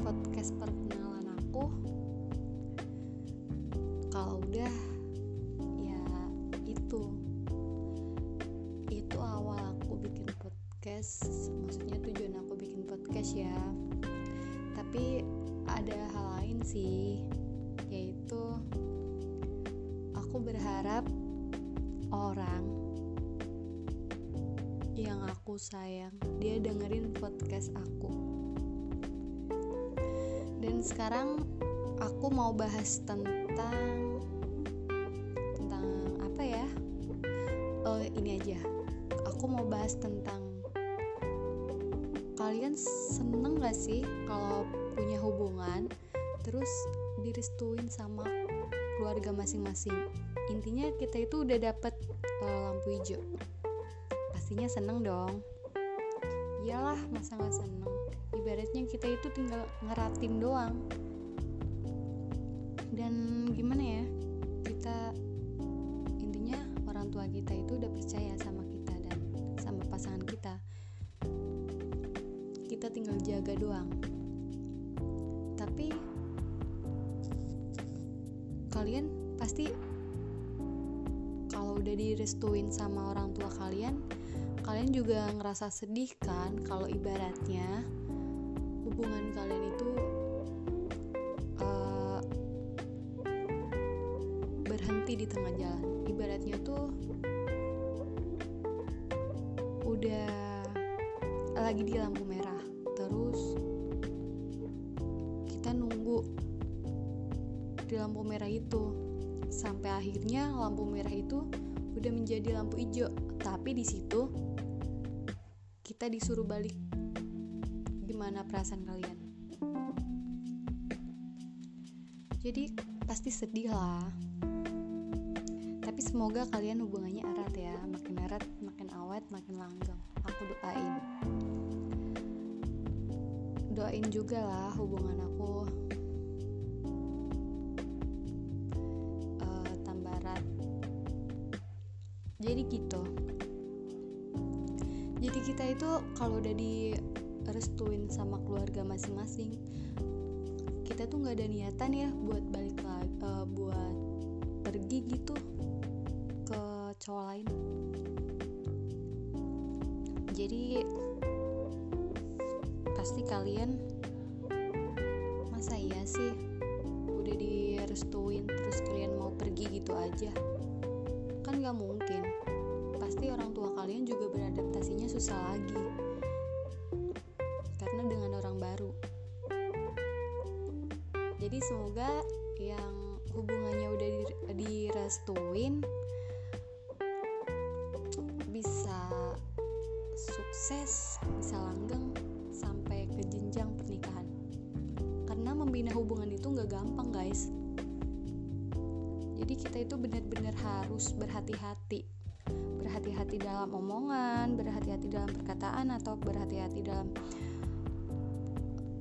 podcast perkenalan aku? Kalau udah ya itu. Itu awal aku bikin podcast. Maksudnya tujuan aku bikin podcast ya. Tapi ada hal lain sih yaitu aku berharap orang yang aku sayang dia dengerin podcast aku dan sekarang aku mau bahas tentang tentang apa ya? Oh ini aja. Aku mau bahas tentang kalian seneng gak sih kalau punya hubungan terus direstuin sama keluarga masing-masing? Intinya kita itu udah dapet uh, lampu hijau. Pastinya seneng dong. Iyalah masa nggak seneng ibaratnya kita itu tinggal ngeratin doang. Dan gimana ya kita intinya orang tua kita itu udah percaya sama kita dan sama pasangan kita. Kita tinggal jaga doang. Tapi kalian pasti kalau udah direstuin sama orang tua kalian kalian juga ngerasa sedih kan kalau ibaratnya hubungan kalian itu uh, berhenti di tengah jalan. Ibaratnya tuh udah lagi di lampu merah terus kita nunggu di lampu merah itu. Sampai akhirnya lampu merah itu udah menjadi lampu hijau. Tapi di situ kita disuruh balik gimana perasaan kalian? Jadi pasti sedih lah. Tapi semoga kalian hubungannya erat ya. Makin erat makin awet makin langgeng. Aku doain. Doain juga lah hubungan aku. Uh, tambah erat. Jadi gitu. Jadi kita itu kalau udah direstuin sama keluarga masing-masing. Kita tuh nggak ada niatan ya buat balik lagi uh, buat pergi gitu ke cowok lain. Jadi pasti kalian masa iya sih? Udah direstuin terus kalian mau pergi gitu aja. Kan nggak mungkin. Pasti orang tua kalian juga beradaptasinya susah lagi jadi semoga yang hubungannya udah direstuin bisa sukses bisa langgeng sampai ke jenjang pernikahan. Karena membina hubungan itu nggak gampang guys. Jadi kita itu benar-benar harus berhati-hati. Berhati-hati dalam omongan berhati-hati dalam perkataan atau berhati-hati dalam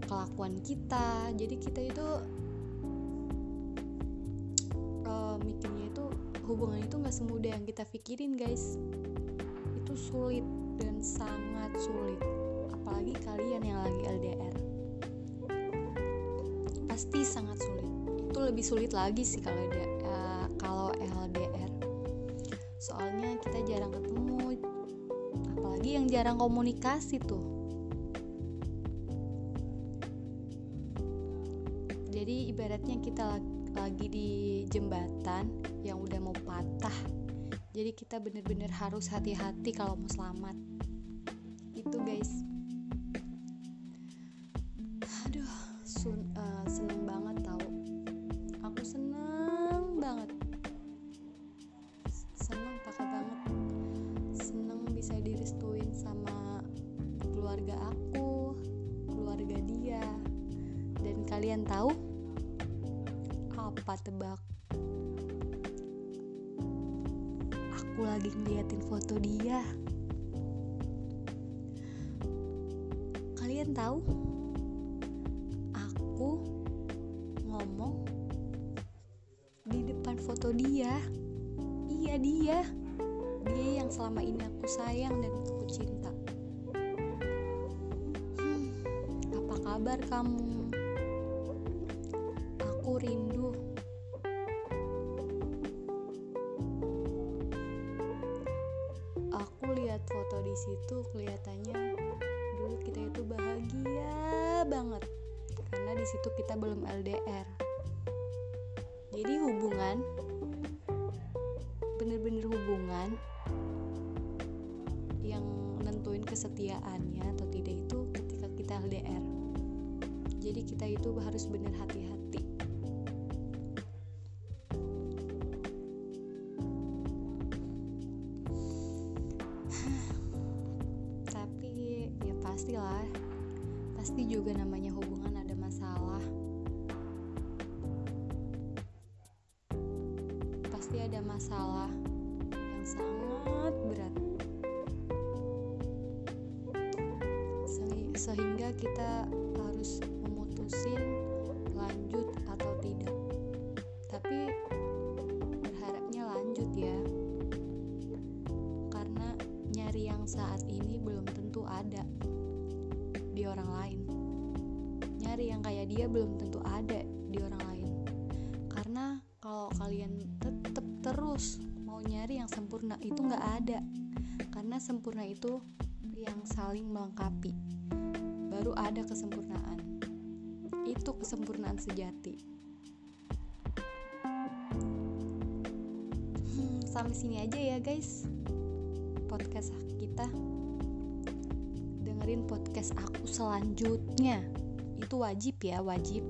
kelakuan kita. Jadi kita itu uh, mikirnya itu hubungan itu nggak semudah yang kita pikirin guys. Itu sulit dan sangat sulit. Apalagi kalian yang lagi LDR pasti sangat sulit. Itu lebih sulit lagi sih kalau uh, kalau LDR soalnya kita jarang ketemu apalagi yang jarang komunikasi tuh. Jadi ibaratnya kita lagi di jembatan yang udah mau patah. Jadi kita bener-bener harus hati-hati kalau mau selamat. Itu guys. Aduh sun, uh, seneng banget tau. Aku seneng banget. Seneng pakai banget. Seneng bisa direstuin sama keluarga aku keluarga dia. Dan kalian tahu apa tebak? Aku lagi ngeliatin foto dia. Kalian tahu? Aku ngomong di depan foto dia. Iya dia. Dia yang selama ini aku sayang dan aku cinta. Hmm, apa kabar kamu? Aku rindu aku lihat foto di situ kelihatannya dulu kita itu bahagia banget. Karena di situ kita belum LDR jadi hubungan bener-bener hubungan yang nentuin kesetiaannya atau tidak itu ketika kita LDR jadi kita itu harus bener hati-hati pastilah pasti juga namanya hubungan ada masalah. Pasti ada masalah yang sangat berat. Se- sehingga kita harus memutusin lanjut atau tidak. Tapi berharapnya lanjut ya. Karena nyari yang saat ini belum tentu ada orang lain. Nyari yang kayak dia belum tentu ada di orang lain. Karena kalau kalian tetap terus mau nyari yang sempurna itu nggak ada. Karena sempurna itu yang saling melengkapi. Baru ada kesempurnaan. Itu kesempurnaan sejati. Hmm, sampai sini aja ya guys podcast kita dengerin podcast aku selanjutnya. Itu wajib ya wajib